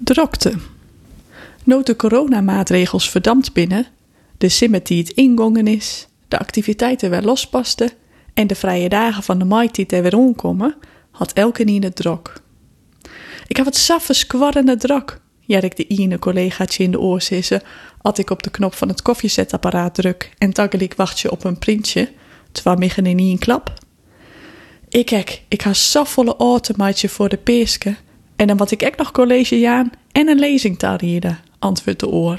Drokte. Nood de coronamaatregels verdampt binnen, de simmet die het ingongen is, de activiteiten weer lospasten en de vrije dagen van de maitiet er weer omkomen, had elke het drok. Ik heb het saffe skwarrende drok, ik de ene collegaatje in de oor sissen, als ik op de knop van het koffiezetapparaat druk en taggelijk wacht je op een printje, terwijl miggen in een klap. Ik kijk, ik ga safvolle automaatje voor de peeske en dan wat ik ook nog college jaan en een lezing tarrieden, antwoordt de oor.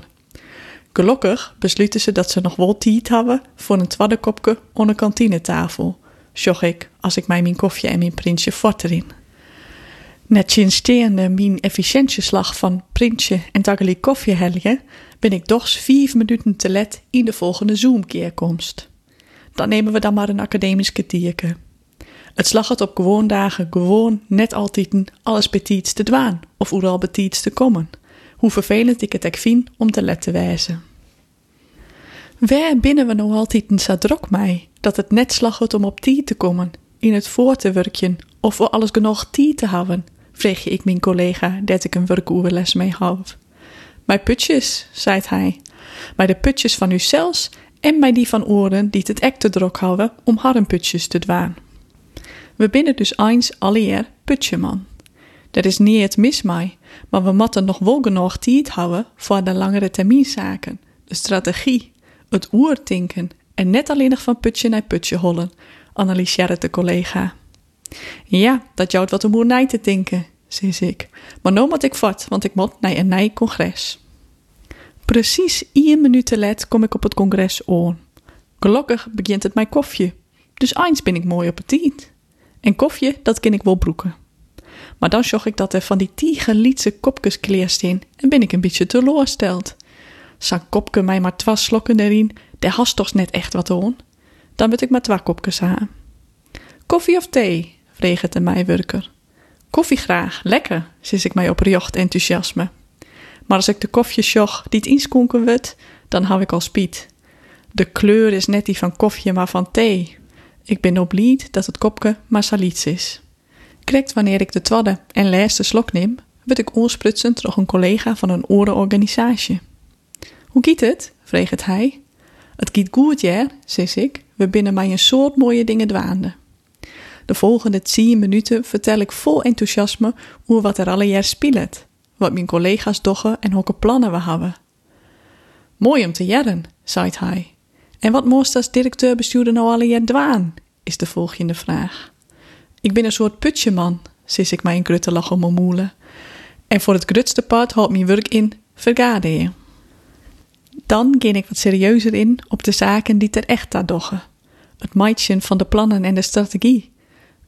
Gelukkig besluiten ze dat ze nog wel tijd hebben voor een tweede kopje op een kantinetafel, zocht ik als ik mij mijn koffie en mijn printje fort erin. Net sinsteende mijn efficiëntieslag van printje en taggelijk koffie helgen, ben ik toch vijf minuten te let in de volgende Zoom-keerkomst. Dan nemen we dan maar een academisch kwartierke. Het slag het op gewoon dagen gewoon net altijd alles betiets te dwaan of overal betiets te komen. Hoe vervelend ik het ook vind om te let te wijzen. Waar binnen we nou altijd een drok mij dat het net slag om op tie te komen, in het voor te of voor alles genoeg tie te hebben, vreeg ik mijn collega dat ik een werkoerles mee had. Mijn putjes, zei hij, maar de putjes van u zelfs en mij die van oren die het ek te drok houden om harrenputjes te dwaan. We binnen dus eens alweer putjeman. Dat is niet het mis mij, maar we moeten nog wel genoeg tijd houden voor de langere termijnzaken, de strategie, het oertinken en net alleen nog van putje naar putje hollen, analyseerde de collega. Ja, dat jouwt wat om oer te denken, zei ik. Maar nou moet ik vat, want ik moet naar een nij congres. Precies één minuut te let kom ik op het congres aan. Gelukkig begint het mijn koffie, dus eens ben ik mooi op het tijd. En koffie, dat ken ik wel broeken. Maar dan zag ik dat er van die tien lietse kopjes kleerst in en ben ik een beetje teleursteld. Zang kopke mij maar twee slokken erin, daar hast toch net echt wat aan. Dan moet ik maar twee kopjes aan. Koffie of thee? vreeg het de mijwerker. Koffie graag, lekker, zis ik mij op riocht enthousiasme. Maar als ik de koffie sjog die het inskonken wordt, dan hou ik al spiet. De kleur is net die van koffie, maar van thee. Ik ben oblied dat het kopje maar saliets is. Krekt wanneer ik de twadde en laatste slok neem, word ik oorsprutsen door een collega van een orenorganisatie. Hoe giet het? vreeg het hij. Het giet goed, ja, zei ik. We binnen mij een soort mooie dingen dwaande. De volgende tien minuten vertel ik vol enthousiasme hoe wat er alle jaar speelt, wat mijn collega's doggen en welke plannen we hebben. Mooi om te jaren, zei hij. En wat moest als directeur-bestuurder nou alle jaar dwaan? is de volgende vraag. Ik ben een soort putjeman, sis ik mij een grutte lach om mijn moelen. En voor het grutste part houdt mijn werk in vergaderen. Dan ging ik wat serieuzer in op de zaken die ter echt doggen. Het meidje van de plannen en de strategie.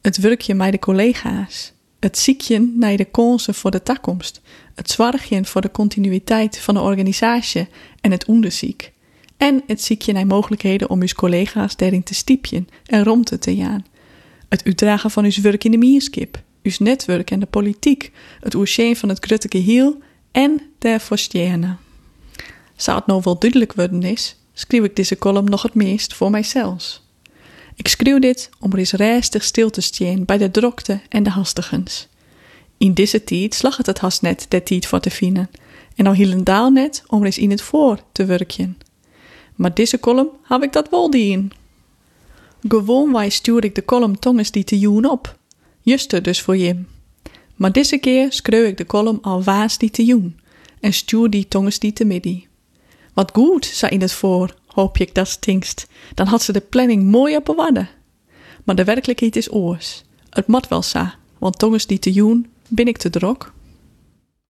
Het werkje met de collega's. Het ziekje naar de kansen voor de toekomst. Het zorgje voor de continuïteit van de organisatie en het onderziek. En het ziekje naar mogelijkheden om uw collega's daarin te stiepjen en rond te gaan. Het uitdragen van uw werk in de mierskip, uw netwerk en de politiek, het oerscheen van het grutte geheel en de forstiëne. Zou het nou wel duidelijk worden is, schreef ik deze column nog het meest voor mijzelf. Ik schreeuw dit om er eens rustig stil te staan bij de drokte en de hastigens. In deze tijd slag het het haast net de tijd voor te vinden, en al hielendal net om er eens in het voor te werken. Maar deze column heb ik dat wel in. Gewoon wij stuur ik de column tongens die te joen op. Juste dus voor je. Maar deze keer schreeuw ik de column al waas die te joen en stuur die tongens die te midden. Wat goed, zei in het voor, hoop ik dat stinkst. Dan had ze de planning mooi op wadden. Maar de werkelijkheid is oors. Het mat wel sa, want tongens die te joen, ben ik te drok.